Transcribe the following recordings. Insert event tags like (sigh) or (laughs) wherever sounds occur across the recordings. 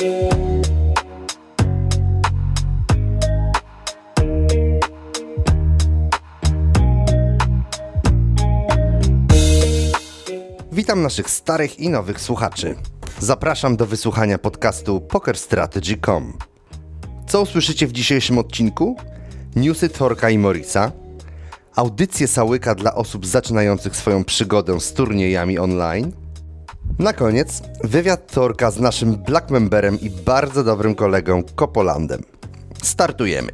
Witam naszych starych i nowych słuchaczy. Zapraszam do wysłuchania podcastu PokerStrategy.com. Co usłyszycie w dzisiejszym odcinku? Newsy Torka i Morisa, audycję Sałyka dla osób zaczynających swoją przygodę z turniejami online. Na koniec wywiad Torka z naszym Black Memberem i bardzo dobrym kolegą Kopolandem. Startujemy!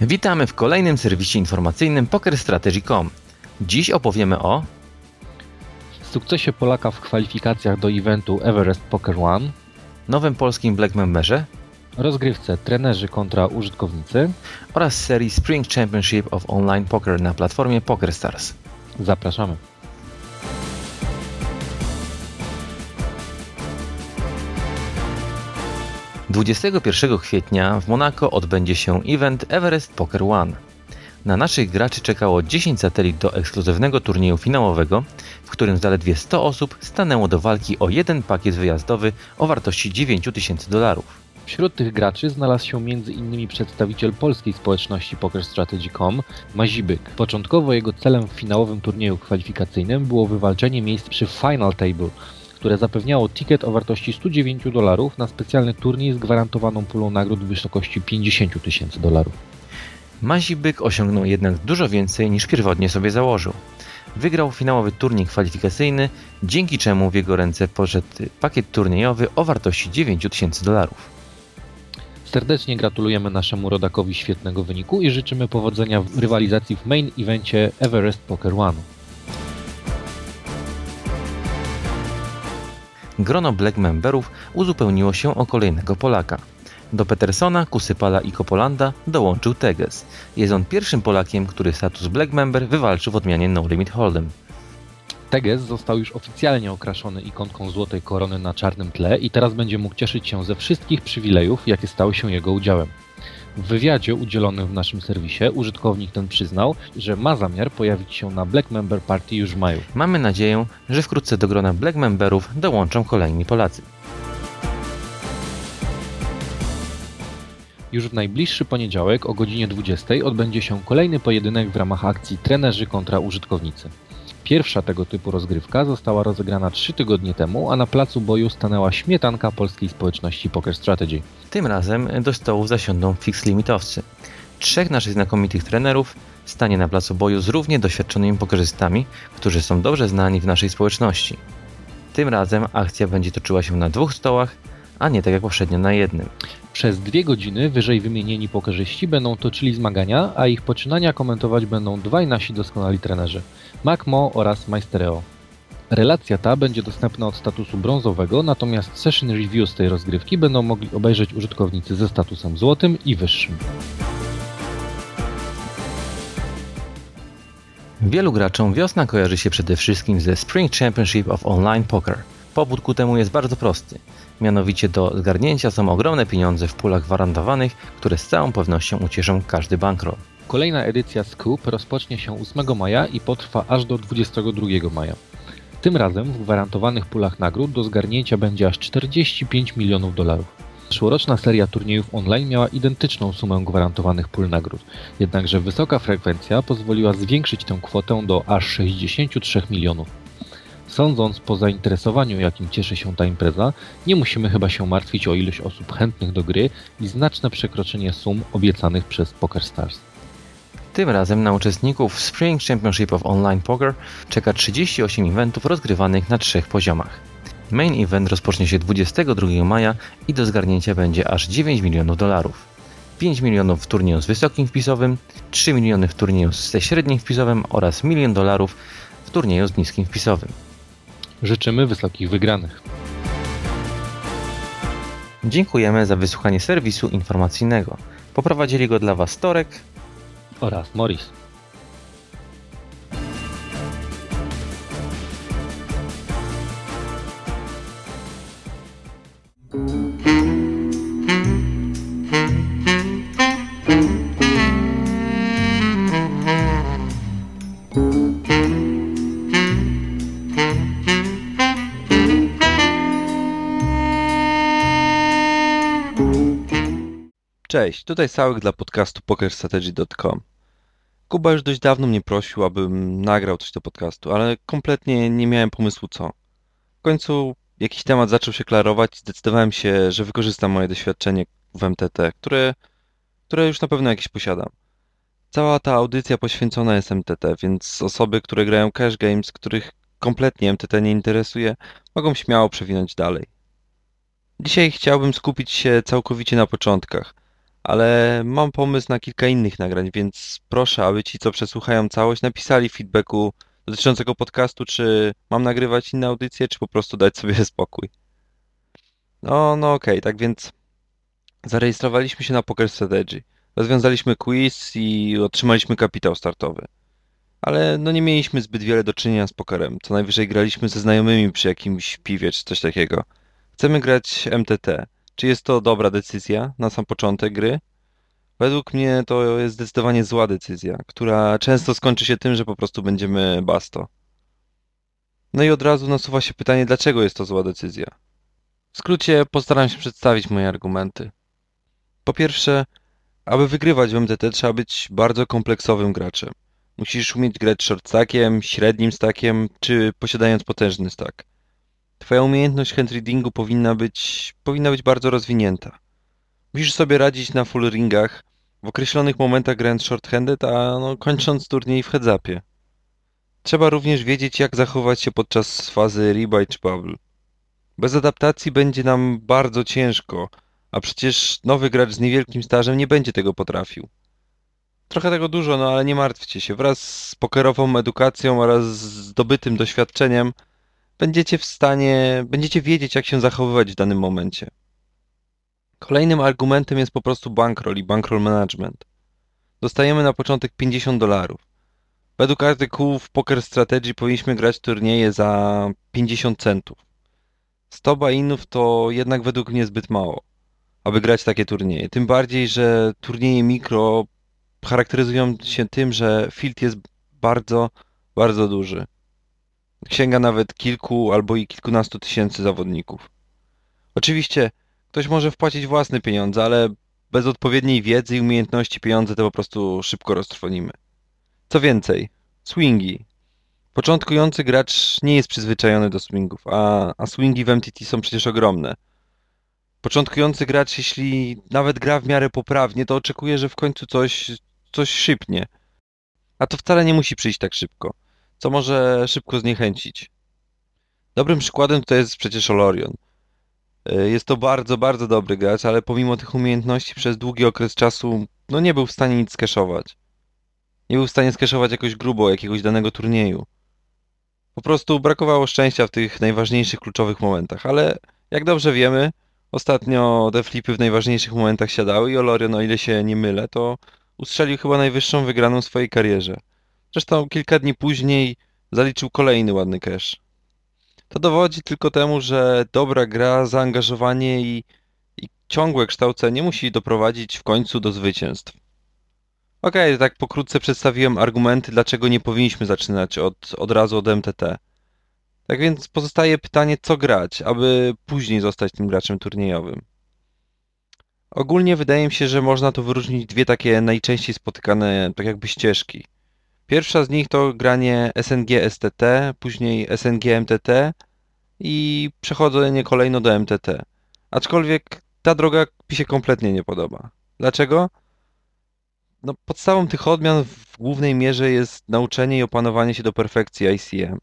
Witamy w kolejnym serwisie informacyjnym PokerStrategy.com. Dziś opowiemy o sukcesie Polaka w kwalifikacjach do eventu Everest Poker One, nowym polskim Black Memberze rozgrywce trenerzy kontra użytkownicy oraz serii Spring Championship of Online Poker na platformie PokerStars. Zapraszamy. 21 kwietnia w Monako odbędzie się event Everest Poker One. Na naszych graczy czekało 10 satelit do ekskluzywnego turnieju finałowego, w którym zaledwie 100 osób stanęło do walki o jeden pakiet wyjazdowy o wartości 9000 dolarów. Wśród tych graczy znalazł się m.in. przedstawiciel polskiej społeczności PokerStrategy.com, Mazibyk. Początkowo jego celem w finałowym turnieju kwalifikacyjnym było wywalczenie miejsc przy Final Table, które zapewniało ticket o wartości 109 dolarów na specjalny turniej z gwarantowaną pulą nagród w wysokości 50 tysięcy dolarów. Mazibyk osiągnął jednak dużo więcej niż pierwotnie sobie założył. Wygrał finałowy turniej kwalifikacyjny, dzięki czemu w jego ręce poszedł pakiet turniejowy o wartości 9000 dolarów. Serdecznie gratulujemy naszemu rodakowi świetnego wyniku i życzymy powodzenia w rywalizacji w main evencie Everest Poker One. grono Black Memberów uzupełniło się o kolejnego Polaka. Do Petersona, Kusypala i Kopolanda dołączył Teges. Jest on pierwszym Polakiem, który status Black Member wywalczył w odmianie No Limit Hold'em. Teges został już oficjalnie okraszony ikonką złotej korony na czarnym tle i teraz będzie mógł cieszyć się ze wszystkich przywilejów, jakie stały się jego udziałem. W wywiadzie udzielonym w naszym serwisie użytkownik ten przyznał, że ma zamiar pojawić się na Black Member Party już w maju. Mamy nadzieję, że wkrótce do grona Black Memberów dołączą kolejni Polacy. Już w najbliższy poniedziałek o godzinie 20 odbędzie się kolejny pojedynek w ramach akcji Trenerzy kontra użytkownicy. Pierwsza tego typu rozgrywka została rozegrana 3 tygodnie temu, a na placu boju stanęła śmietanka polskiej społeczności Poker Strategy. Tym razem do stołów zasiądą fix limitowcy. Trzech naszych znakomitych trenerów stanie na placu boju z równie doświadczonymi pokerzystami, którzy są dobrze znani w naszej społeczności. Tym razem akcja będzie toczyła się na dwóch stołach, a nie tak jak poprzednio na jednym. Przez dwie godziny wyżej wymienieni pokerzyści będą toczyli zmagania, a ich poczynania komentować będą dwaj nasi doskonali trenerzy, Macmo oraz Majstereo. Relacja ta będzie dostępna od statusu brązowego, natomiast session review z tej rozgrywki będą mogli obejrzeć użytkownicy ze statusem złotym i wyższym. Wielu graczom wiosna kojarzy się przede wszystkim ze Spring Championship of Online Poker. Powód ku temu jest bardzo prosty. Mianowicie do zgarnięcia są ogromne pieniądze w pulach gwarantowanych, które z całą pewnością ucieszą każdy bankroll. Kolejna edycja Scoop rozpocznie się 8 maja i potrwa aż do 22 maja. Tym razem w gwarantowanych pulach nagród do zgarnięcia będzie aż 45 milionów dolarów. Zeszłoroczna seria turniejów online miała identyczną sumę gwarantowanych pól nagród, jednakże wysoka frekwencja pozwoliła zwiększyć tę kwotę do aż 63 milionów. Sądząc po zainteresowaniu, jakim cieszy się ta impreza, nie musimy chyba się martwić o ilość osób chętnych do gry i znaczne przekroczenie sum obiecanych przez PokerStars. Tym razem na uczestników Spring Championship of Online Poker czeka 38 eventów rozgrywanych na trzech poziomach. Main event rozpocznie się 22 maja i do zgarnięcia będzie aż 9 milionów dolarów. 5 milionów w turnieju z wysokim wpisowym, 3 miliony w turnieju ze średnim wpisowym oraz milion dolarów w turnieju z niskim wpisowym. Życzymy wysokich wygranych. Dziękujemy za wysłuchanie serwisu informacyjnego. Poprowadzili go dla Was Torek oraz Morris. Cześć, tutaj Sałek dla podcastu pokerstrategy.com. Kuba już dość dawno mnie prosił, abym nagrał coś do podcastu, ale kompletnie nie miałem pomysłu co. W końcu jakiś temat zaczął się klarować i zdecydowałem się, że wykorzystam moje doświadczenie w MTT, które, które już na pewno jakieś posiadam. Cała ta audycja poświęcona jest MTT, więc osoby, które grają cash games, których kompletnie MTT nie interesuje, mogą śmiało przewinąć dalej. Dzisiaj chciałbym skupić się całkowicie na początkach, ale mam pomysł na kilka innych nagrań, więc proszę, aby ci, co przesłuchają całość, napisali feedbacku dotyczącego podcastu, czy mam nagrywać inne audycje, czy po prostu dać sobie (laughs) spokój. No, no okej, tak więc zarejestrowaliśmy się na Poker Strategy. Rozwiązaliśmy quiz i otrzymaliśmy kapitał startowy. Ale no nie mieliśmy zbyt wiele do czynienia z pokerem. Co najwyżej graliśmy ze znajomymi przy jakimś piwie czy coś takiego. Chcemy grać MTT. Czy jest to dobra decyzja na sam początek gry? Według mnie to jest zdecydowanie zła decyzja, która często skończy się tym, że po prostu będziemy basto. No i od razu nasuwa się pytanie, dlaczego jest to zła decyzja? W skrócie postaram się przedstawić moje argumenty. Po pierwsze, aby wygrywać w MTT trzeba być bardzo kompleksowym graczem. Musisz umieć grać short stackiem, średnim stackiem, czy posiadając potężny stack. Twoja umiejętność handreadingu powinna być, powinna być bardzo rozwinięta. Musisz sobie radzić na full ringach, w określonych momentach grając short-handed, a no, kończąc turniej w heads-upie. Trzeba również wiedzieć, jak zachować się podczas fazy rebuy czy bubble. Bez adaptacji będzie nam bardzo ciężko, a przecież nowy gracz z niewielkim stażem nie będzie tego potrafił. Trochę tego dużo, no ale nie martwcie się. Wraz z pokerową edukacją oraz zdobytym doświadczeniem będziecie w stanie, będziecie wiedzieć, jak się zachowywać w danym momencie. Kolejnym argumentem jest po prostu bankroll i bankroll management. Dostajemy na początek 50 dolarów. Według artykułów Poker Strategy powinniśmy grać turnieje za 50 centów. 100 buy-inów to jednak według mnie zbyt mało, aby grać takie turnieje. Tym bardziej, że turnieje mikro charakteryzują się tym, że field jest bardzo, bardzo duży. Sięga nawet kilku albo i kilkunastu tysięcy zawodników. Oczywiście ktoś może wpłacić własne pieniądze, ale bez odpowiedniej wiedzy i umiejętności pieniądze te po prostu szybko roztrwonimy. Co więcej, swingi. Początkujący gracz nie jest przyzwyczajony do swingów, a, a swingi w MTT są przecież ogromne. Początkujący gracz, jeśli nawet gra w miarę poprawnie, to oczekuje, że w końcu coś, coś szybnie. A to wcale nie musi przyjść tak szybko, co może szybko zniechęcić. Dobrym przykładem to jest przecież Olorion. Y, Jest to bardzo, bardzo dobry gracz, ale pomimo tych umiejętności przez długi okres czasu no nie był w stanie nic skeszować. Nie był w stanie skeszować jakoś grubo jakiegoś danego turnieju. Po prostu brakowało szczęścia w tych najważniejszych, kluczowych momentach, ale jak dobrze wiemy, ostatnio te flipy w najważniejszych momentach siadały i Olorion, o ile się nie mylę, to ustrzelił chyba najwyższą wygraną w swojej karierze. Zresztą kilka dni później zaliczył kolejny ładny cash. To dowodzi tylko temu, że dobra gra, zaangażowanie i, i ciągłe kształcenie musi doprowadzić w końcu do zwycięstw. Okej, tak pokrótce przedstawiłem argumenty, dlaczego nie powinniśmy zaczynać od, od razu od MTT. Tak więc pozostaje pytanie, co grać, aby później zostać tym graczem turniejowym. Ogólnie wydaje mi się, że można tu wyróżnić dwie takie najczęściej spotykane, tak jakby ścieżki. Pierwsza z nich to granie SNG STT, później SNG MTT i przechodzenie kolejno do MTT. Aczkolwiek ta droga mi się kompletnie nie podoba. Dlaczego? No, podstawą tych odmian w głównej mierze jest nauczenie i opanowanie się do perfekcji ICM.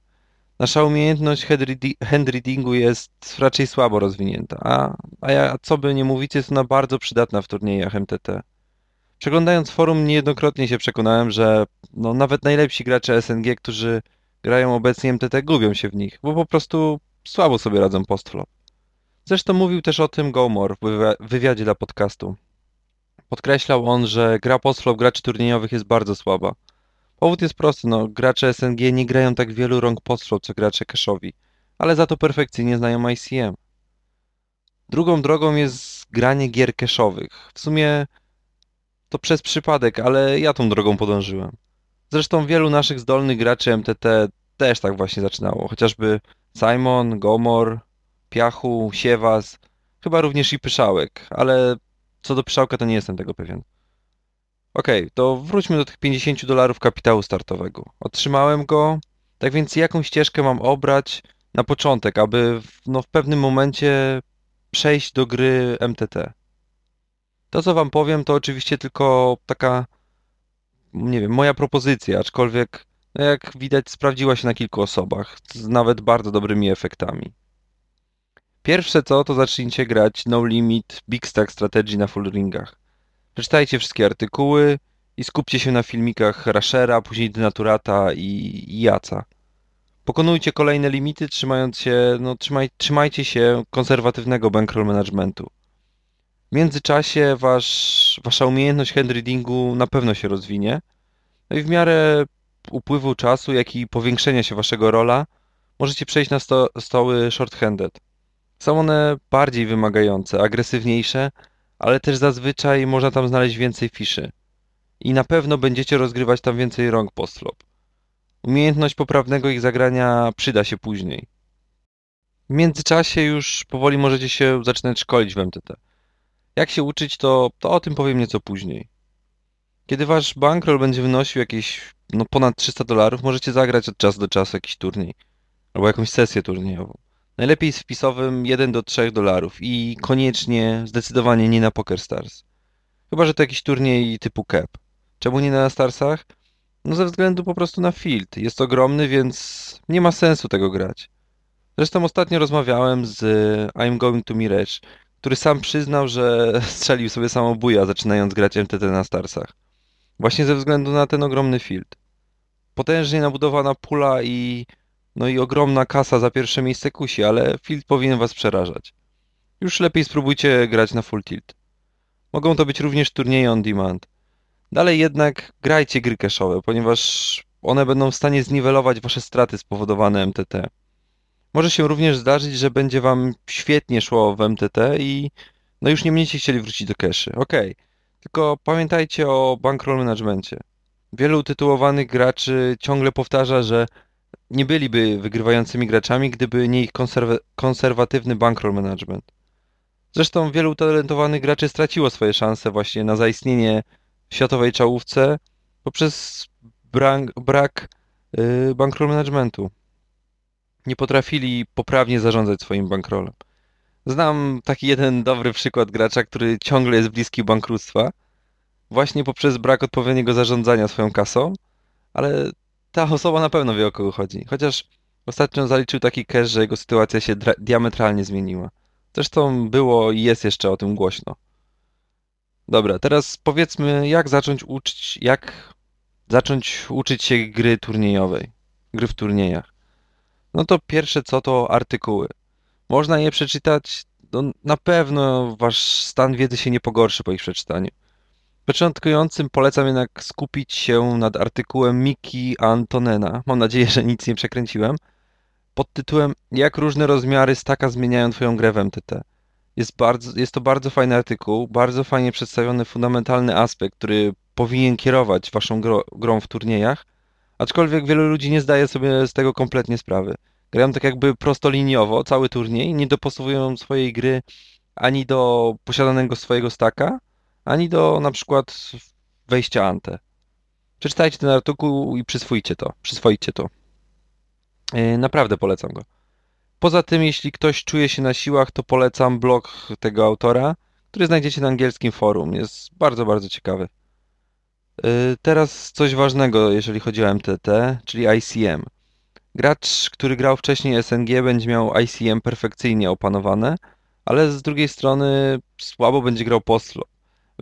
Nasza umiejętność handreadi- handreadingu jest raczej słabo rozwinięta, a, a ja, co by nie mówić, jest ona bardzo przydatna w turniejach MTT. Przeglądając forum niejednokrotnie się przekonałem, że no, nawet najlepsi gracze SNG, którzy grają obecnie MTT, gubią się w nich, bo po prostu słabo sobie radzą postflop. Zresztą mówił też o tym Gomor w wywi- wywiadzie dla podcastu. Podkreślał on, że gra postflop graczy turniejowych jest bardzo słaba. Powód jest prosty, no gracze SNG nie grają tak wielu rąk postflop co gracze cashowi, ale za to perfekcyjnie znają ICM. Drugą drogą jest granie gier cashowych. W sumie to przez przypadek, ale ja tą drogą podążyłem. Zresztą wielu naszych zdolnych graczy MTT też tak właśnie zaczynało, chociażby Simon, Gomor, Piachu, Siewas, chyba również i Pyszałek, ale co do Pyszałka to nie jestem tego pewien. Okej, to wróćmy do tych 50 dolarów kapitału startowego. Otrzymałem go, tak więc jaką ścieżkę mam obrać na początek, aby w, no, w pewnym momencie przejść do gry MTT? To, co wam powiem, to oczywiście tylko taka, nie wiem, moja propozycja, aczkolwiek, no jak widać, sprawdziła się na kilku osobach, z nawet bardzo dobrymi efektami. Pierwsze co, to zacznijcie grać No Limit Big Stack Strategy na full ringach. Przeczytajcie wszystkie artykuły i skupcie się na filmikach Rashera, później Denaturata i, i Jaca. Pokonujcie kolejne limity, trzymając się, no trzymaj, trzymajcie się konserwatywnego bankroll managementu. Międzyczasie wasz, wasza umiejętność handreadingu na pewno się rozwinie. No i w miarę upływu czasu, jak i powiększenia się waszego rola, możecie przejść na sto, stoły short-handed. Są one bardziej wymagające, agresywniejsze, ale też zazwyczaj można tam znaleźć więcej fiszy. I na pewno będziecie rozgrywać tam więcej rąk post-flop. Umiejętność poprawnego ich zagrania przyda się później. W międzyczasie już powoli możecie się zaczynać szkolić w MTT. Jak się uczyć, to, to o tym powiem nieco później. Kiedy wasz bankroll będzie wynosił jakieś no, ponad 300 dolarów, możecie zagrać od czasu do czasu jakiś turniej. Albo jakąś sesję turniejową. Najlepiej z wpisowym 1 do 3 dolarów i koniecznie, zdecydowanie nie na PokerStars. Chyba, że to jakiś turniej typu CAP. Czemu nie na Starsach? No ze względu po prostu na field. Jest ogromny, więc nie ma sensu tego grać. Zresztą ostatnio rozmawiałem z I'm Going to Mirage, który sam przyznał, że (laughs) strzelił sobie samobuja zaczynając grać MTT na Starsach. Właśnie ze względu na ten ogromny field. Potężnie nabudowana pula i no i ogromna kasa za pierwsze miejsce kusi, ale field powinien was przerażać. Już lepiej spróbujcie grać na full tilt. Mogą to być również turnieje on demand. Dalej jednak grajcie gry cashowe, ponieważ one będą w stanie zniwelować wasze straty spowodowane MTT. Może się również zdarzyć, że będzie wam świetnie szło w MTT i no już nie będziecie chcieli wrócić do caszy. Okej, tylko pamiętajcie o bankroll managemencie. Wielu utytułowanych graczy ciągle powtarza, że nie byliby wygrywającymi graczami, gdyby nie ich konserwa- konserwatywny bankroll management. Zresztą wielu utalentowanych graczy straciło swoje szanse właśnie na zaistnienie w światowej czołówce poprzez brak, brak yy, bankroll managementu. Nie potrafili poprawnie zarządzać swoim bankrollem. Znam taki jeden dobry przykład gracza, który ciągle jest bliski bankructwa, właśnie poprzez brak odpowiedniego zarządzania swoją kasą, ale ta osoba na pewno wie o kogo chodzi. Chociaż ostatnio zaliczył taki cash, że jego sytuacja się diametralnie zmieniła. Zresztą było i jest jeszcze o tym głośno. Dobra, teraz powiedzmy, jak zacząć uczyć, jak zacząć uczyć się gry turniejowej, gry w turniejach. No to pierwsze co to artykuły. Można je przeczytać, no na pewno wasz stan wiedzy się nie pogorszy po ich przeczytaniu. Początkującym polecam jednak skupić się nad artykułem Miki Antonena. Mam nadzieję, że nic nie przekręciłem. Pod tytułem Jak różne rozmiary staka zmieniają Twoją grę w MTT. Jest, bardzo, jest to bardzo fajny artykuł, bardzo fajnie przedstawiony fundamentalny aspekt, który powinien kierować Waszą gro, grą w turniejach, aczkolwiek wielu ludzi nie zdaje sobie z tego kompletnie sprawy. Grają tak jakby prostoliniowo cały turniej, nie dopasowują swojej gry ani do posiadanego swojego staka, ani do na przykład wejścia ante. Przeczytajcie ten artykuł i przyswójcie to, przyswoicie to. Yy, Naprawdę polecam go. Poza tym, jeśli ktoś czuje się na siłach, to polecam blog tego autora, który znajdziecie na angielskim forum. Jest bardzo, bardzo ciekawy. Yy, Teraz coś ważnego, jeżeli chodzi o MTT, czyli ICM. Gracz, który grał wcześniej SNG, będzie miał ICM perfekcyjnie opanowane, ale z drugiej strony słabo będzie grał postflop.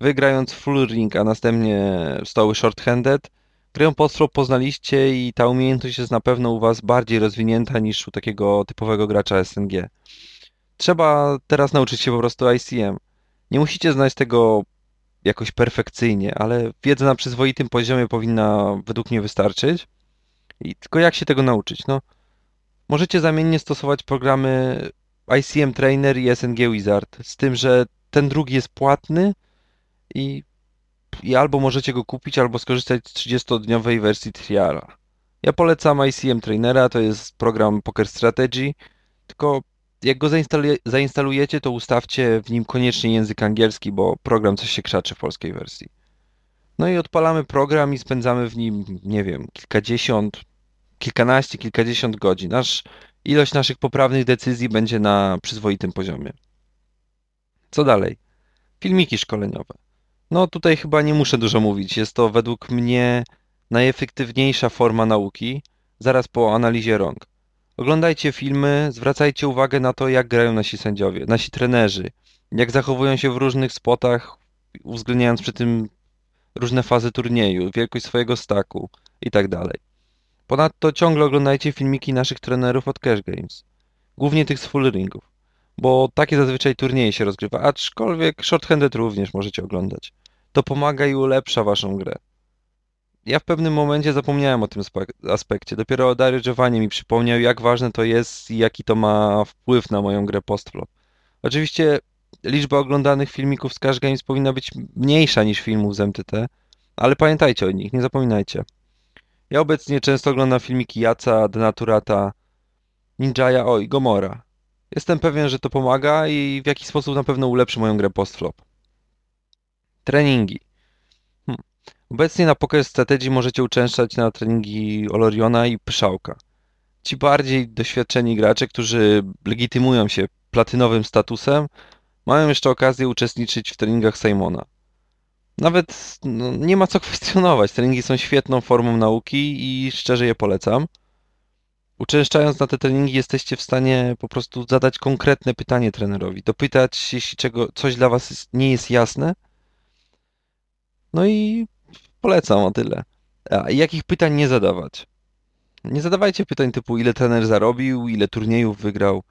Wy grając full ring, a następnie stoły short-handed, grę postflop poznaliście i ta umiejętność jest na pewno u was bardziej rozwinięta niż u takiego typowego gracza SNG. Trzeba teraz nauczyć się po prostu ICM. Nie musicie znać tego jakoś perfekcyjnie, ale wiedza na przyzwoitym poziomie powinna według mnie wystarczyć. I tylko jak się tego nauczyć? No, możecie zamiennie stosować programy ICM Trainer i SNG Wizard, z tym, że ten drugi jest płatny i, i albo możecie go kupić, albo skorzystać z 30-dniowej wersji triala. Ja polecam ICM Trainera, to jest program Poker Strategy, tylko jak go zainstalu- zainstalujecie, to ustawcie w nim koniecznie język angielski, bo program coś się krzaczy w polskiej wersji. No i odpalamy program i spędzamy w nim, nie wiem, kilkadziesiąt, kilkanaście, kilkadziesiąt godzin. Nasz, ilość naszych poprawnych decyzji będzie na przyzwoitym poziomie. Co dalej? Filmiki szkoleniowe. No tutaj chyba nie muszę dużo mówić. Jest to według mnie najefektywniejsza forma nauki, zaraz po analizie rąk. Oglądajcie filmy, zwracajcie uwagę na to, jak grają nasi sędziowie, nasi trenerzy, jak zachowują się w różnych spotach, uwzględniając przy tym różne fazy turnieju, wielkość swojego staku i tak. Ponadto ciągle oglądajcie filmiki naszych trenerów od Cash Games, głównie tych z full ringów, bo takie zazwyczaj turnieje się rozgrywa, aczkolwiek shorthanded również możecie oglądać. To pomaga i ulepsza waszą grę. Ja w pewnym momencie zapomniałem o tym spe- aspekcie. Dopiero Dario Giovanni mi przypomniał, jak ważne to jest i jaki to ma wpływ na moją grę postflop. Oczywiście liczba oglądanych filmików z Cash Games powinna być mniejsza niż filmów z MTT, ale pamiętajcie o nich, nie zapominajcie. Ja obecnie często oglądam filmiki Jaca, Denaturata, Ninjaya, o i Gomora. Jestem pewien, że to pomaga i w jakiś sposób na pewno ulepszy moją grę postflop. Treningi. Obecnie na Poker Strategy możecie uczęszczać na treningi Oloriona i Pyszałka. Ci bardziej doświadczeni gracze, którzy legitymują się platynowym statusem, mają jeszcze okazję uczestniczyć w treningach Simona. Nawet no, nie ma co (laughs) kwestionować. Treningi są świetną formą nauki i szczerze je polecam. Uczęszczając na te treningi jesteście w stanie po prostu zadać konkretne pytanie trenerowi, dopytać, jeśli czego, coś dla was nie jest jasne. No i polecam o tyle. A jakich pytań nie zadawać? Nie zadawajcie pytań typu ile trener zarobił, ile turniejów wygrał.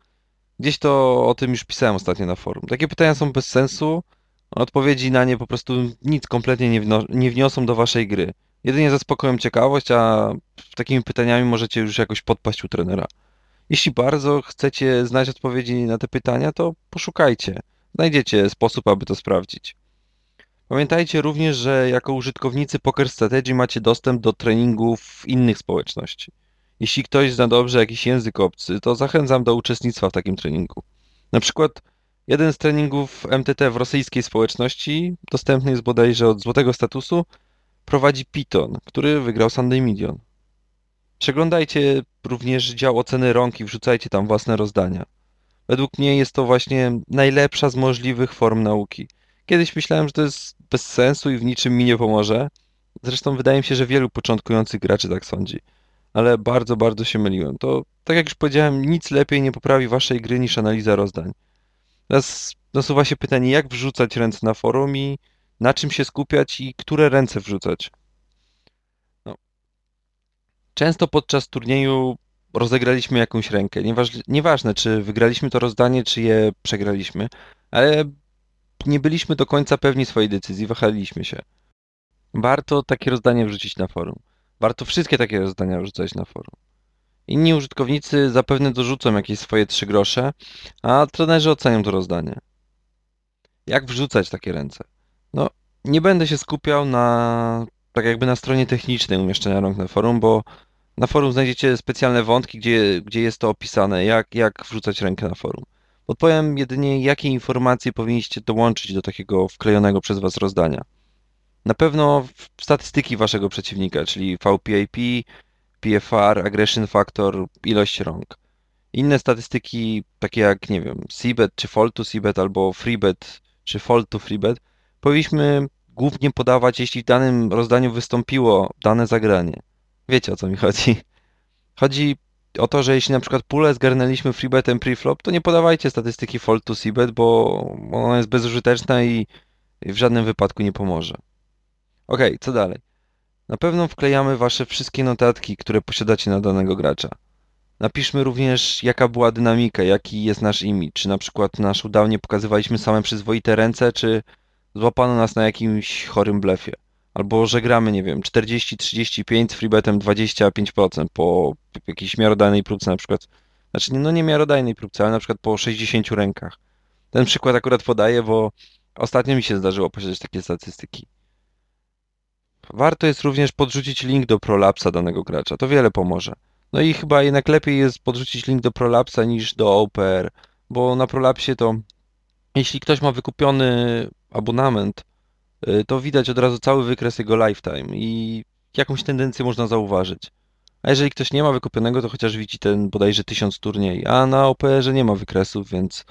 Gdzieś to o tym już pisałem ostatnio na forum. Takie pytania są bez sensu. Odpowiedzi na nie po prostu nic kompletnie nie, wno- nie wniosą do waszej gry. Jedynie zaspokoją ciekawość, a takimi pytaniami możecie już jakoś podpaść u trenera. Jeśli bardzo chcecie znać odpowiedzi na te pytania, to poszukajcie. Znajdziecie sposób, aby to sprawdzić. Pamiętajcie również, że jako użytkownicy Poker Strategy macie dostęp do treningów innych społeczności. Jeśli ktoś zna dobrze jakiś język obcy, to zachęcam do uczestnictwa w takim treningu. Na przykład jeden z treningów MTT w rosyjskiej społeczności, dostępny jest bodajże od złotego statusu, prowadzi Piton, który wygrał Sunday Million. Przeglądajcie również dział oceny rąk i wrzucajcie tam własne rozdania. Według mnie jest to właśnie najlepsza z możliwych form nauki. Kiedyś myślałem, że to jest bez sensu i w niczym mi nie pomoże. Zresztą wydaje mi się, że wielu początkujących graczy tak sądzi. Ale bardzo, bardzo się myliłem. To, tak jak już powiedziałem, nic lepiej nie poprawi waszej gry niż analiza rozdań. Teraz nasuwa się pytanie, jak wrzucać ręce na forum i na czym się skupiać i które ręce wrzucać. No. Często podczas turnieju rozegraliśmy jakąś rękę. Nieważ, nieważne, czy wygraliśmy to rozdanie, czy je przegraliśmy, ale nie byliśmy do końca pewni swojej decyzji, wahaliśmy się. Warto takie rozdanie wrzucić na forum. Warto wszystkie takie rozdania wrzucać na forum. Inni użytkownicy zapewne dorzucą jakieś swoje trzy grosze, a trenerzy ocenią to rozdanie. Jak wrzucać takie ręce? No, nie będę się skupiał na tak jakby na stronie technicznej umieszczenia rąk na forum, bo na forum znajdziecie specjalne wątki, gdzie, gdzie jest to opisane, jak, jak wrzucać rękę na forum. Podpowiem jedynie, jakie informacje powinniście dołączyć do takiego wklejonego przez Was rozdania. Na pewno statystyki Waszego przeciwnika, czyli VPIP, PFR, Aggression Factor, ilość rąk. Inne statystyki, takie jak, nie wiem, Seabet czy Fold to Seabet albo Freebet czy Fold to Freebet, powinniśmy głównie podawać, jeśli w danym rozdaniu wystąpiło dane zagranie. Wiecie o co mi chodzi. Chodzi o to, że jeśli na przykład pulę zgarnęliśmy freebetem preflop, to nie podawajcie statystyki fold to seabet, bo ona jest bezużyteczna i w żadnym wypadku nie pomoże. Ok, co dalej? Na pewno wklejamy wasze wszystkie notatki, które posiadacie na danego gracza. Napiszmy również, jaka była dynamika, jaki jest nasz image. Czy na przykład na showdownie pokazywaliśmy same przyzwoite ręce, czy złapano nas na jakimś chorym blefie. Albo że gramy, nie wiem, 40-35 z freebetem 25% po jakiejś miarodajnej próbce na przykład. Znaczy, no nie miarodajnej próbce, ale na przykład po 60 rękach. Ten przykład akurat podaję, bo ostatnio mi się zdarzyło posiadać takie statystyki. Warto jest również podrzucić link do prolapsa danego gracza. To wiele pomoże. No i chyba jednak lepiej jest podrzucić link do prolapsa niż do OPR, bo na Prolapsie to jeśli ktoś ma wykupiony abonament, to widać od razu cały wykres jego lifetime i jakąś tendencję można zauważyć. A jeżeli ktoś nie ma wykupionego, to chociaż widzi ten bodajże 1000 turniej, a na OPR-ze nie ma wykresów, więc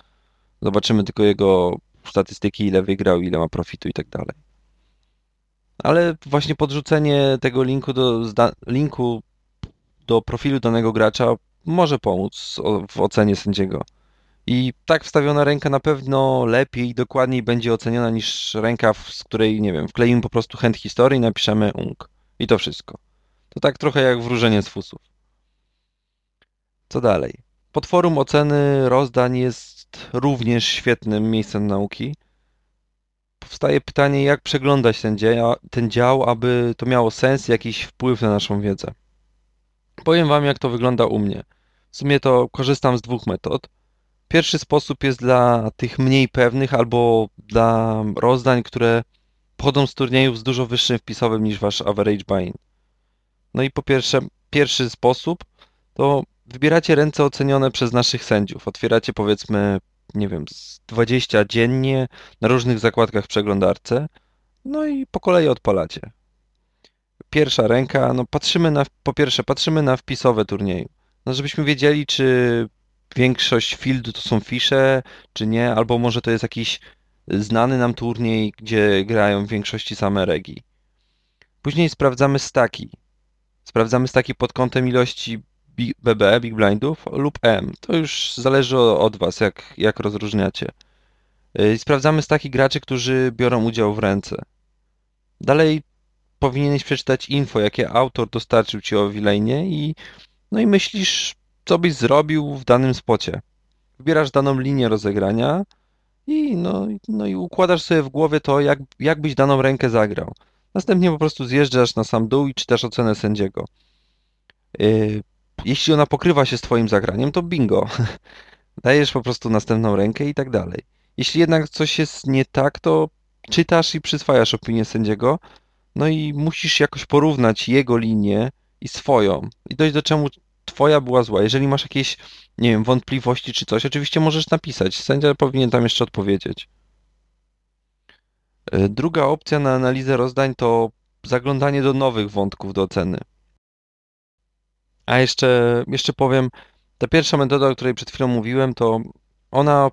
zobaczymy tylko jego statystyki, ile wygrał, ile ma profitu i tak dalej. Ale właśnie podrzucenie tego linku do, linku do profilu danego gracza może pomóc w ocenie sędziego. I tak wstawiona ręka na pewno lepiej i dokładniej będzie oceniona niż ręka, z której, nie wiem, wkleimy po prostu hand history i napiszemy ung. I to wszystko. To tak trochę jak wróżenie z fusów. Co dalej? Podforum oceny rozdań jest również świetnym miejscem nauki. Powstaje pytanie, jak przeglądać ten, dzieja, ten dział, aby to miało sens jakiś wpływ na naszą wiedzę. Powiem Wam, jak to wygląda u mnie. W sumie to korzystam z dwóch metod. Pierwszy sposób jest dla tych mniej pewnych albo dla rozdań, które pochodzą z turniejów z dużo wyższym wpisowym niż Wasz average buy-in. No i po pierwsze, pierwszy sposób to wybieracie ręce ocenione przez naszych sędziów. Otwieracie powiedzmy, nie wiem, z 20 dziennie na różnych zakładkach w przeglądarce, no i po kolei odpalacie. Pierwsza ręka, no patrzymy na, po pierwsze, patrzymy na wpisowe turnieju. No żebyśmy wiedzieli, czy większość fieldu to są fisze, czy nie, albo może to jest jakiś znany nam turniej, gdzie grają w większości same regi. Później sprawdzamy staki. Sprawdzamy staki pod kątem ilości BB, Big Blindów lub M. To już zależy od Was, jak, jak rozróżniacie. Yy, Sprawdzamy staki graczy, którzy biorą udział w ręce. Dalej powinieneś przeczytać info, jakie autor dostarczył Ci o Wilejnie i no i myślisz, co byś zrobił w danym spocie. Wybierasz daną linię rozegrania i no, no i układasz sobie w głowie to, jak, jak byś daną rękę zagrał. Następnie po prostu zjeżdżasz na sam dół i czytasz ocenę sędziego. Yy, jeśli ona pokrywa się z Twoim zagraniem, to bingo. (laughs) Dajesz po prostu następną rękę i tak dalej. Jeśli jednak coś jest nie tak, to czytasz i przyswajasz opinię sędziego, no i musisz jakoś porównać jego linię i swoją i dojść do czemu Twoja była zła. Jeżeli masz jakieś, nie wiem, wątpliwości czy coś, oczywiście możesz napisać. Sędzia powinien tam jeszcze odpowiedzieć. Yy, Druga opcja na analizę rozdań to zaglądanie do nowych wątków do oceny. A jeszcze, jeszcze powiem, ta pierwsza metoda, o której przed chwilą mówiłem, to ona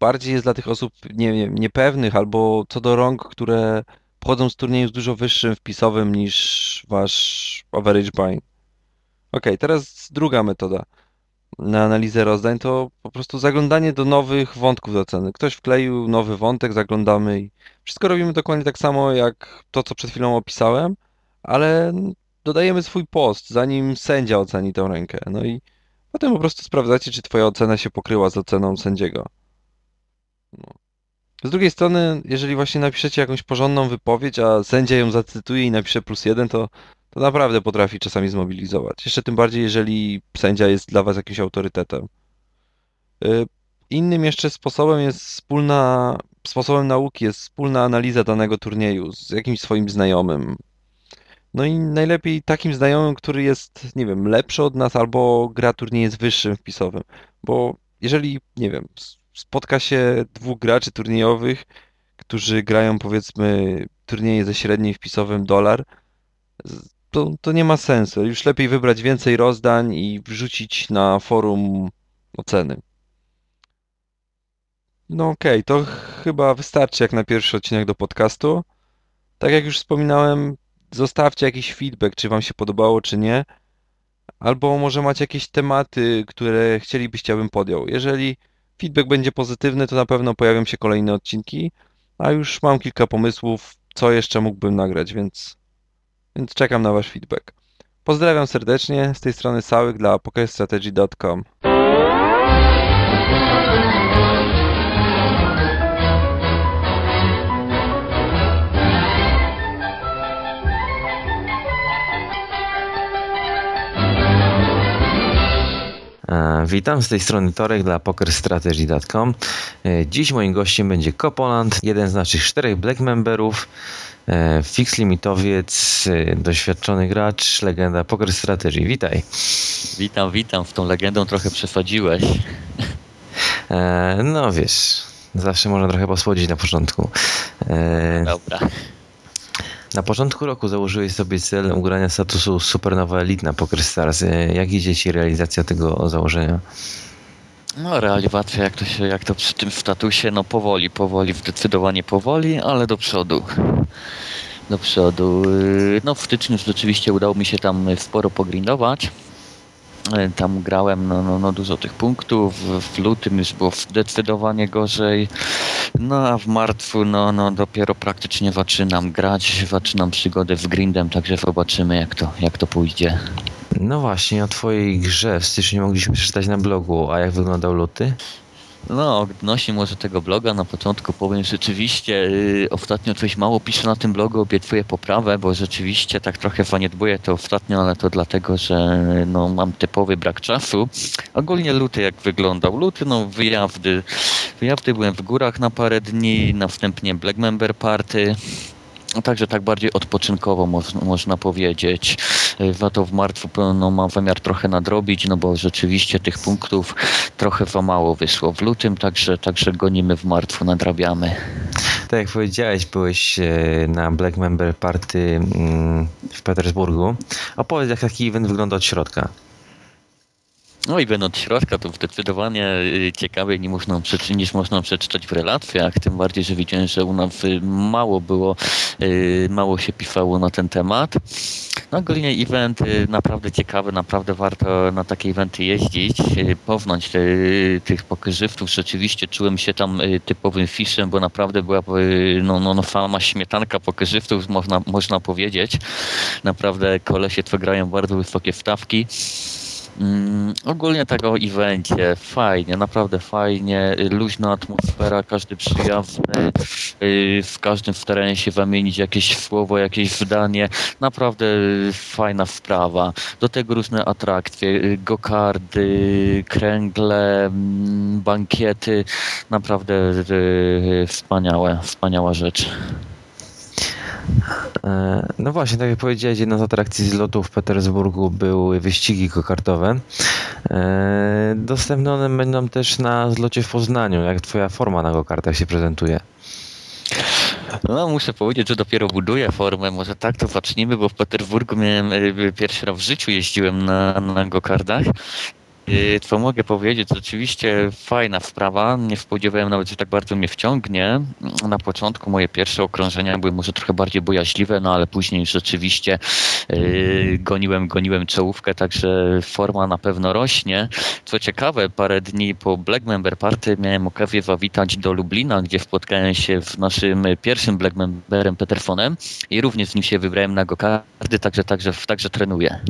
bardziej jest dla tych osób nie wiem, niepewnych albo co do rąk, które pochodzą z turnieju z dużo wyższym wpisowym niż wasz average buy. Ok, teraz druga metoda na analizę rozdań to po prostu zaglądanie do nowych wątków do oceny. Ktoś wkleił nowy wątek, zaglądamy i wszystko robimy dokładnie tak samo jak to, co przed chwilą opisałem, ale dodajemy swój post, zanim sędzia oceni tę rękę. No i potem po prostu sprawdzacie, czy twoja ocena się pokryła z oceną sędziego. No. Z drugiej strony, jeżeli właśnie napiszecie jakąś porządną wypowiedź, a sędzia ją zacytuje i napisze plus jeden, to, to naprawdę potrafi czasami zmobilizować. Jeszcze tym bardziej, jeżeli sędzia jest dla was jakimś autorytetem. Y, Innym jeszcze sposobem jest wspólna, sposobem nauki jest wspólna analiza danego turnieju z jakimś swoim znajomym. No i najlepiej takim znajomym, który jest, nie wiem, lepszy od nas albo gra turnieje z wyższym wpisowym. Bo jeżeli, nie wiem, spotka się dwóch graczy turniejowych, którzy grają powiedzmy turnieje ze średnim wpisowym dolar, to, to nie ma sensu. Już lepiej wybrać więcej rozdań i wrzucić na forum oceny. No okej, to chyba wystarczy jak na pierwszy odcinek do podcastu. Tak jak już wspominałem, zostawcie jakiś feedback, czy Wam się podobało, czy nie. Albo może macie jakieś tematy, które chcielibyście, abym podjął. Jeżeli feedback będzie pozytywny, to na pewno pojawią się kolejne odcinki, a już mam kilka pomysłów, co jeszcze mógłbym nagrać, więc, więc czekam na Wasz feedback. Pozdrawiam serdecznie, z tej strony Sałyk dla pokerstrategy.com. Witam, z tej strony Torek dla pokerstrategy.com. E, Dziś moim gościem będzie Kopoland, jeden z naszych czterech black memberów, e, fix limitowiec, e, doświadczony gracz, legenda Poker Strategy. Witaj. Witam, witam. Z tą legendą trochę przesadziłeś. E, no wiesz, zawsze można trochę posłodzić na początku. E, Dobra. Na początku roku założyłeś sobie cel ugrania statusu Supernowa Elite na PokerStars. E, jak idzie Ci realizacja tego założenia? No realizacja jak to się, jak to przy tym statusie, no powoli, powoli, zdecydowanie powoli, ale do przodu. Do przodu. Yy, No w styczniu rzeczywiście udało mi się tam sporo pogrindować. Yy, Tam grałem no, no, no dużo tych punktów, w lutym już było zdecydowanie gorzej. No a w marcu no, no dopiero praktycznie zaczynam grać, zaczynam przygodę z grindem, także zobaczymy jak to, jak to pójdzie. No właśnie, o Twojej grze w styczniu mogliśmy przeczytać na blogu, a jak wyglądał luty? No, odnośnie może tego bloga na początku powiem rzeczywiście, yy, ostatnio coś mało piszę na tym blogu, obiecuję poprawę, bo rzeczywiście tak trochę zaniedbuję to ostatnio, ale to dlatego, że no, mam typowy brak czasu. Ogólnie luty jak wyglądał? Luty, no wyjazdy. Wyjazdy byłem w górach na parę dni, następnie Black Member Party. Także tak bardziej odpoczynkowo można, powiedzieć. Y, Za to w marcu no, mam zamiar trochę nadrobić, no bo rzeczywiście tych punktów trochę za mało wyszło w lutym, także, także gonimy w marcu, nadrabiamy. Tak jak powiedziałeś, byłeś e, na Black Member Party mm, w Petersburgu. Opowiedz, jak taki event wygląda od środka. No i będąc od środka, to zdecydowanie y, ciekawiej niż można, niż można przeczytać w relacjach, tym bardziej, że widziałem, że u nas y, mało było, y, mało się pisało na ten temat. No ogólnie event naprawdę ciekawy, naprawdę warto na takie eventy jeździć, poznać te, tych pokerzystów. Rzeczywiście czułem się tam typowym fiszem, bo naprawdę była no, no, no sama śmietanka pokerzystów, można, można powiedzieć. Naprawdę kolesie to grają bardzo wysokie wstawki. Mm, ogólnie tak o evencie, fajnie, naprawdę fajnie, y, luźna atmosfera, każdy przyjazny, y, w każdym starałem się zamienić jakieś słowo, jakieś zdanie, naprawdę y, fajna sprawa. Do tego różne atrakcje, y, gokardy, kręgle, mm, bankiety, naprawdę y, wspaniałe, wspaniała rzecz. E, No właśnie, tak jak powiedziałeś, jedną z atrakcji z lotu w Petersburgu były wyścigi kokartowe. E, Dostępne one będą też na zlocie w Poznaniu. Jak twoja forma na gokartach się prezentuje? No, muszę powiedzieć, że dopiero buduję formę. Może tak to zacznijmy, bo w Petersburgu miałem e, pierwszy raz w życiu jeździłem na, na gokardach. E, Co mogę powiedzieć? Rzeczywiście fajna sprawa. Nie spodziewałem nawet, że tak bardzo mnie wciągnie. Na początku moje pierwsze okrążenia były może trochę bardziej bojaźliwe, no ale później rzeczywiście e, goniłem, goniłem czołówkę, także forma na pewno rośnie. Co ciekawe, parę dni po Black Member Party miałem okazję zawitać do Lublina, gdzie spotkałem się z naszym pierwszym Black Memberem Peterfonem i również z nim się wybrałem na gokardy, także, także, także trenuję.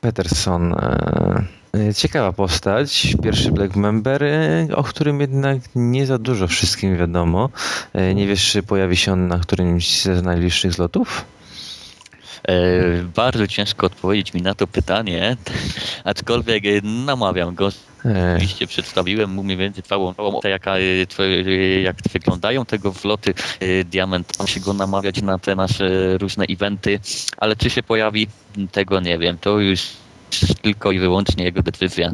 Peterson. e, Ciekawa postać, pierwszy Black Member, e, o którym jednak nie za dużo wszystkim wiadomo. E, Nie wiesz, czy pojawi się on na którymś ze najbliższych zlotów? E, bardzo ciężko odpowiedzieć mi na to pytanie, (laughs) aczkolwiek e, namawiam go. E, Oczywiście przedstawiłem mu mniej więcej całą, całą jaka, e, e, jak wyglądają tego wloty. E, Diament, mam się go namawiać na te nasze różne eventy, ale czy się pojawi, tego nie wiem. To już tylko i wyłącznie jego decyzja.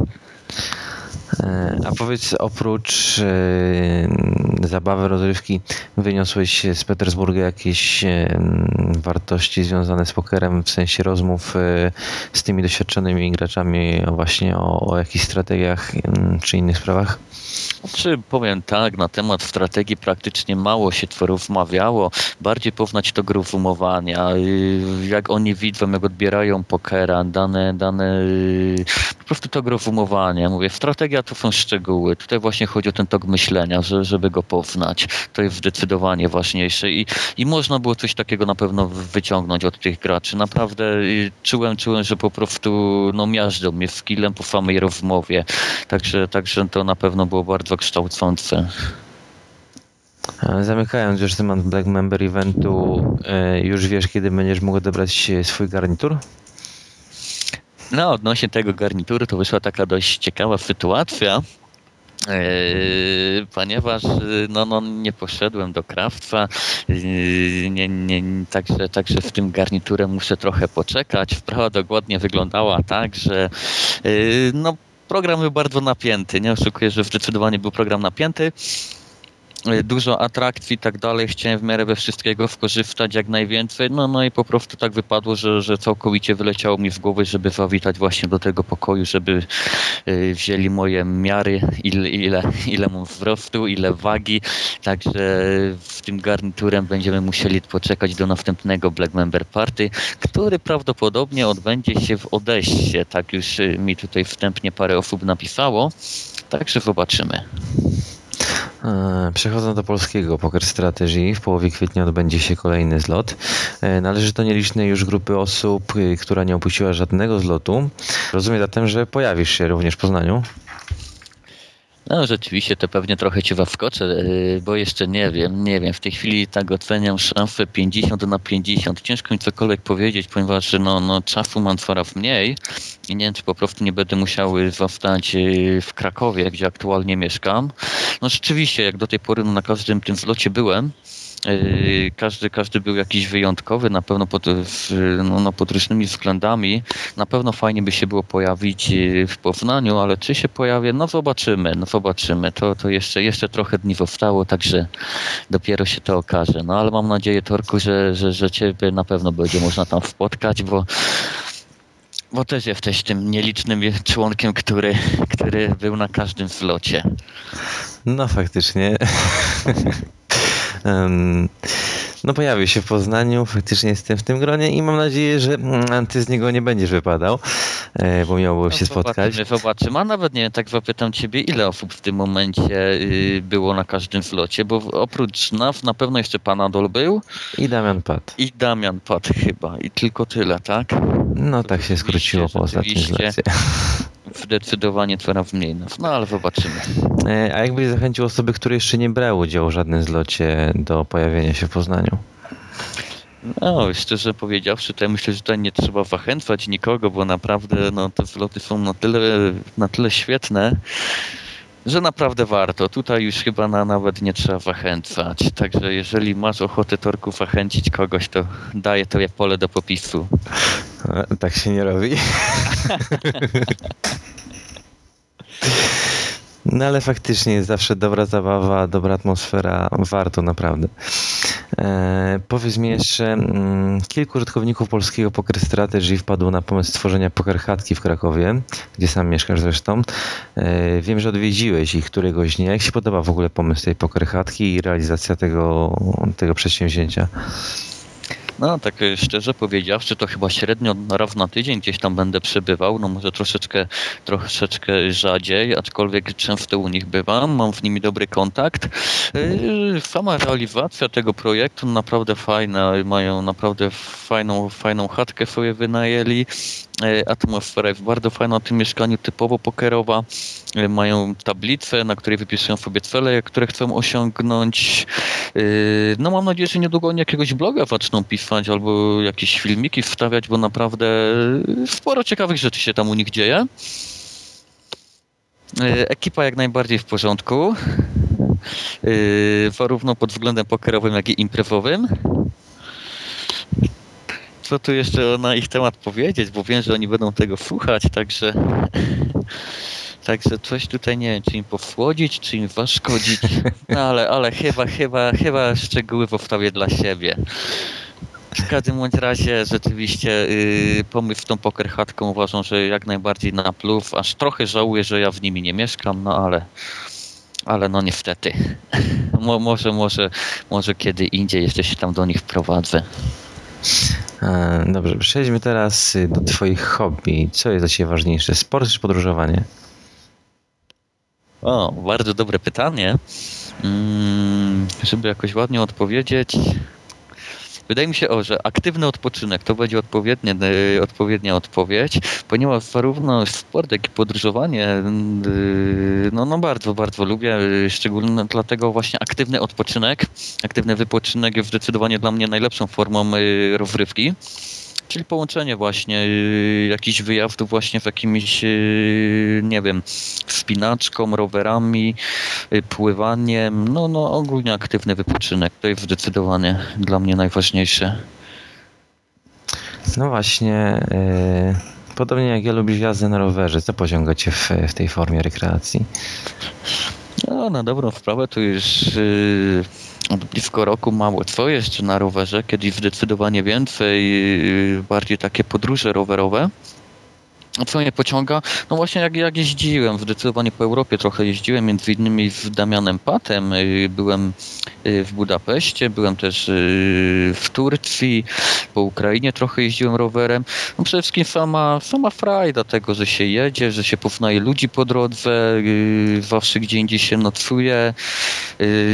E, A powiedz, oprócz e, zabawy, rozrywki, wyniosłeś z Petersburga jakieś e, wartości związane z pokerem, w sensie rozmów z tymi doświadczonymi graczami właśnie o, o jakichś strategiach czy innych sprawach? Czy powiem tak, na temat strategii praktycznie mało się tworów mawiało, bardziej poznać to grupowania, y, jak oni widzą, jak odbierają pokera, dane, dane, y, po prostu to grupowanie. Mówię, strategia to są szczegóły, tutaj właśnie chodzi o ten tok myślenia, że, żeby go poznać. To jest zdecydowanie ważniejsze i, i można było coś takiego na pewno wyciągnąć od tych graczy. Naprawdę y, czułem, czułem, że po prostu no, miażdżą mnie skillem po samej rozmowie, także, także to na pewno było bardzo kształcące. Zamykając już temat Black Member Eventu, e, już wiesz, kiedy będziesz mógł odebrać e, swój garnitur? No, odnośnie tego garnituru to wyszła taka dość ciekawa sytuacja, e, ponieważ e, no, no, nie poszedłem do krawca, e, nie, nie, także, także w tym garniturem muszę trochę poczekać. Sprawa dokładnie wyglądała tak, że e, no, program był bardzo napięty. Nie oszukuję, że zdecydowanie był program napięty. Y, Dużo atrakcji i tak dalej. Chciałem w miarę we wszystkiego skorzystać jak najwięcej. No, no i po prostu tak wypadło, że, że całkowicie wyleciało mi z głowy, żeby zawitać właśnie do tego pokoju, żeby y, wzięli moje miary, ile, ile, ile mam wzrostu, ile wagi. Także w tym garniturem będziemy musieli poczekać do następnego Black Member Party, który prawdopodobnie odbędzie się w Odeście. Tak już y, mi tutaj wstępnie parę osób napisało. Także zobaczymy. E, Przechodząc do polskiego Poker Strategy, w połowie kwietnia odbędzie się kolejny zlot. E, Należy do nielicznej już grupy osób, y, która nie opuściła żadnego zlotu. Rozumiem zatem, że pojawisz się również w Poznaniu. No rzeczywiście to pewnie trochę cię zaskoczę, yy, bo jeszcze nie wiem, nie wiem. W tej chwili tak oceniam szansę 50 na 50. Ciężko mi cokolwiek powiedzieć, ponieważ no, no, czasu mam coraz mniej i nie wiem, czy po prostu nie będę musiał zostać yy, w Krakowie, gdzie aktualnie mieszkam. No rzeczywiście, jak do tej pory no, na każdym tym zlocie byłem, Każdy, każdy był jakiś wyjątkowy, na pewno pod, no, no, pod różnymi względami. Na pewno fajnie by się było pojawić yy, w Poznaniu, ale czy się pojawię? No zobaczymy, no zobaczymy. To, to jeszcze, jeszcze trochę dni zostało, także dopiero się to okaże. No ale mam nadzieję, Torku, że, że, że Ciebie na pewno będzie można tam spotkać, bo bo też jesteś tym nielicznym członkiem, który, który był na każdym zlocie. No faktycznie. (laughs) No pojawił się w Poznaniu, faktycznie jestem w tym gronie i mam nadzieję, że mm, ty z niego nie będziesz wypadał, e, bo miałbym się No, spotkać. Zobaczymy, zobaczymy. A nawet nie wiem, tak zapytam ciebie, ile osób w tym momencie y, było na każdym slocie, bo oprócz nas na pewno jeszcze Panadol był I Damian Pat. i Damian padł chyba i tylko tyle, tak? No To tak się skróciło po ostatnim. Zdecydowanie coraz mniej nas, no ale zobaczymy. E, A jakbyś zachęcił osoby, które jeszcze nie brały udziału w żadnym zlocie do pojawienia się w Poznaniu? No, szczerze powiedziawszy, to ja myślę, że tutaj nie trzeba zachęcać nikogo, bo naprawdę no, te zloty są na tyle, na tyle świetne, że naprawdę warto. Tutaj już chyba na, nawet nie trzeba zachęcać. Także jeżeli masz ochotę Torku zachęcić kogoś, to daję to jak pole do popisu. E, Tak się nie robi. (laughs) No ale faktycznie jest zawsze dobra zabawa, dobra atmosfera, warto naprawdę. E, powiedz mi jeszcze, mm, kilku użytkowników polskiego Poker Strategy wpadło na pomysł stworzenia poker chatki w Krakowie, gdzie sam mieszkasz zresztą. E, wiem, że odwiedziłeś ich któregoś dnia. Jak się podoba w ogóle pomysł tej poker chatki i realizacja tego, tego przedsięwzięcia? No, tak e, szczerze powiedziawszy, to chyba średnio raz na tydzień gdzieś tam będę przebywał. No może troszeczkę, troszeczkę rzadziej, aczkolwiek często u nich bywam, mam z nimi dobry kontakt. Yy, Sama realizacja tego projektu naprawdę fajna, mają naprawdę fajną, fajną chatkę sobie wynajęli. Yy, Atmosfera jest bardzo fajna w tym mieszkaniu, typowo pokerowa. Yy, Mają tablicę, na której wypisują sobie cele, które chcą osiągnąć. Yy, No mam nadzieję, że niedługo oni jakiegoś bloga zaczną pisać albo jakieś filmiki wstawiać, bo naprawdę sporo ciekawych rzeczy się tam u nich dzieje. Ekipa jak najbardziej w porządku. Zarówno pod względem pokerowym, jak i imprezowym. Co tu jeszcze na ich temat powiedzieć, bo wiem, że oni będą tego słuchać, także (laughs) Także coś tutaj nie wiem, czy im powsłodzić, czy im zaszkodzić. No ale, ale chyba, chyba, chyba szczegóły powstawię dla siebie. W każdym bądź razie rzeczywiście yy, pomysł z tą pokerchatką uważam, że jak najbardziej na plus. Aż trochę żałuję, że ja w nimi nie mieszkam, no ale ale no niestety. (laughs) Mo, może, może, może kiedy indziej jeszcze się tam do nich wprowadzę. E, Dobrze, przejdźmy teraz y, do Twoich hobby. Co jest dla Ciebie ważniejsze, sport czy podróżowanie? O, bardzo dobre pytanie. Mm, żeby jakoś ładnie odpowiedzieć. Wydaje mi się, o, że aktywny odpoczynek to będzie odpowiednie, y, odpowiednia odpowiedź, ponieważ zarówno sport, jak i podróżowanie y, no, no bardzo, bardzo lubię, y, szczególnie dlatego właśnie aktywny odpoczynek, aktywny wypoczynek jest zdecydowanie dla mnie najlepszą formą y, rozrywki. Czyli połączenie właśnie y, jakichś wyjazdów właśnie z jakimiś, y, nie wiem, wspinaczką, rowerami, y, pływaniem, no, no ogólnie aktywny wypoczynek. To jest zdecydowanie dla mnie najważniejsze. No właśnie, e, Podobnie jak ja lubisz jazdę na rowerze, co pociąga cię w, w tej formie rekreacji? No, na dobrą sprawę to już yy, od blisko roku mało co jeszcze na rowerze, kiedyś zdecydowanie więcej, yy, bardziej takie podróże rowerowe. Co mnie pociąga? No właśnie jak, jak jeździłem, zdecydowanie po Europie trochę jeździłem, między innymi z Damianem Patem, yy, byłem yy, w Budapeszcie, byłem też yy, w Turcji, po Ukrainie trochę jeździłem rowerem. No przede wszystkim sama, sama frajda tego, że się jedzie, że się poznaje ludzi po drodze, zawsze gdzie indziej się nocuje,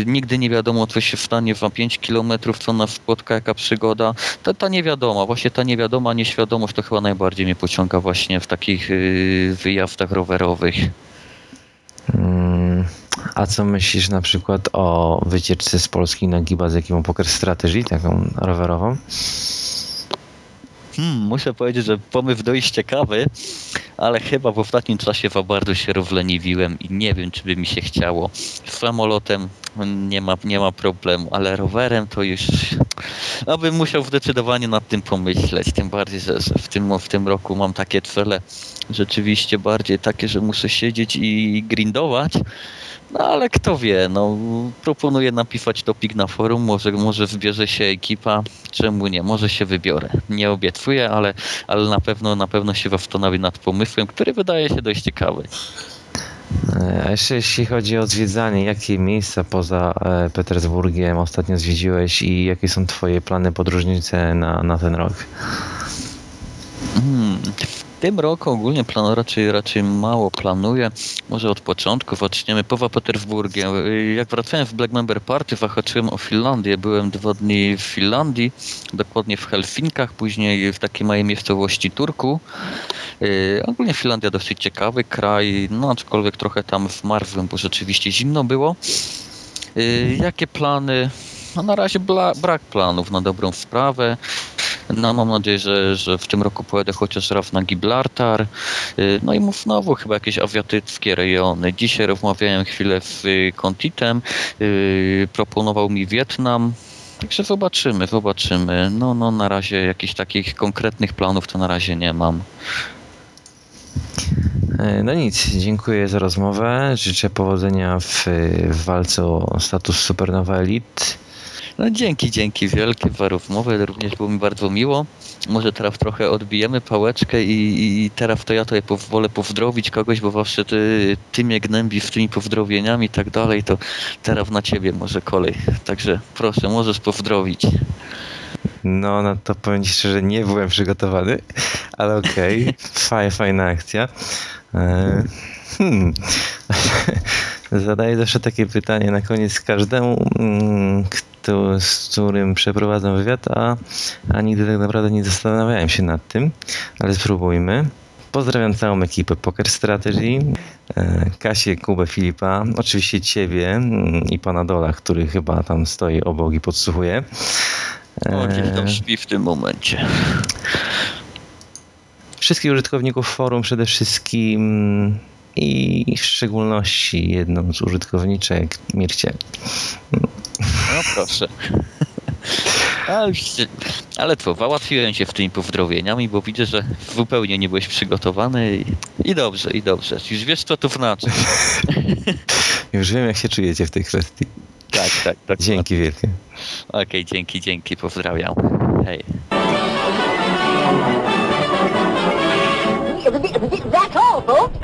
nigdy nie wiadomo co się stanie za 5 kilometrów, co nas spotka, jaka przygoda. Ta, ta niewiadoma, właśnie ta niewiadoma nieświadomość to chyba najbardziej mnie pociąga właśnie w takich yy, wyjazdach rowerowych. Mm, A co myślisz na przykład o wycieczce z Polski na Giba z ekipą Poker Strategy, taką rowerową? Hmm, muszę powiedzieć, że pomysł dość ciekawy, ale chyba w ostatnim czasie za bardzo się rozleniwiłem i nie wiem, czy by mi się chciało. Samolotem nie ma, nie ma problemu, ale rowerem to już no, bym musiał zdecydowanie nad tym pomyśleć. Tym bardziej, że, w, tym, w tym roku mam takie cele rzeczywiście bardziej takie, że muszę siedzieć i grindować. No ale kto wie, no proponuję napisać topik na forum, może, może zbierze się ekipa, czemu nie, może się wybiorę. Nie obiecuję, ale, ale na pewno na pewno się zastanowię nad pomysłem, który wydaje się dość ciekawy. E, A jeszcze jeśli chodzi o zwiedzanie, jakie miejsca poza e, Petersburgiem ostatnio zwiedziłeś i jakie są twoje plany podróżnicze na, na ten rok? Hmm. Tym roku ogólnie plan raczej, raczej mało planuję. Może od początku zaczniemy poza Petersburgiem. Jak wracałem w Black Member Party, zahaczyłem o Finlandię. Byłem dwa dni w Finlandii, dokładnie w Helsinkach, później w takiej małej miejscowości Turku. Y, Ogólnie Finlandia dosyć ciekawy kraj, no aczkolwiek trochę tam wmarzłem, bo rzeczywiście zimno było. Y, Jakie plany? No na razie bla, brak planów na dobrą sprawę. No mam nadzieję, że, że w tym roku pojadę chociaż raz na Gibraltar. Y, No i mów znowu chyba jakieś azjatyckie rejony. Dzisiaj rozmawiałem chwilę z y, Kontitem, y, proponował mi Wietnam. Także zobaczymy, zobaczymy. No, no na razie jakichś takich konkretnych planów to na razie nie mam. E, No nic, dziękuję za rozmowę. Życzę powodzenia w, w walce o status Supernowa Elite. No dzięki, dzięki wielkie za rozmowę, również było mi bardzo miło. Może teraz trochę odbijemy pałeczkę i, i teraz to ja tutaj pozwolę pozdrowić kogoś, bo zawsze ty, ty mnie gnębisz tymi pozdrowieniami i tak dalej, to teraz na ciebie może kolej. Także proszę, możesz pozdrowić. No, no to powiem ci szczerze, nie byłem przygotowany, ale okej, (laughs) fajna, fajna akcja. E, Hmm. (laughs) Zadaję zawsze takie pytanie na koniec każdemu, kto, z którym przeprowadzam wywiad, a, a nigdy tak naprawdę nie zastanawiałem się nad tym, ale spróbujmy. Pozdrawiam całą ekipę Poker Strategy, e, Kasię, Kubę, Filipa, oczywiście Ciebie mm, i Pana Dola, który chyba tam stoi obok i podsłuchuje. O, gdzieś tam śpi w tym momencie. wszystkich użytkowników forum przede wszystkim i w szczególności jedną z użytkowniczek Mircie. No proszę. Ale, ale co, załatwiłem się w tymi pozdrowieniami, bo widzę, że zupełnie nie byłeś przygotowany i, i dobrze, i dobrze. Już wiesz, co to znaczy. Już wiem, jak się czujecie w tej kwestii. Tak, tak, tak. Dzięki wielkie. Okej, dzięki, dzięki, pozdrawiam. Hej. That's all, folks.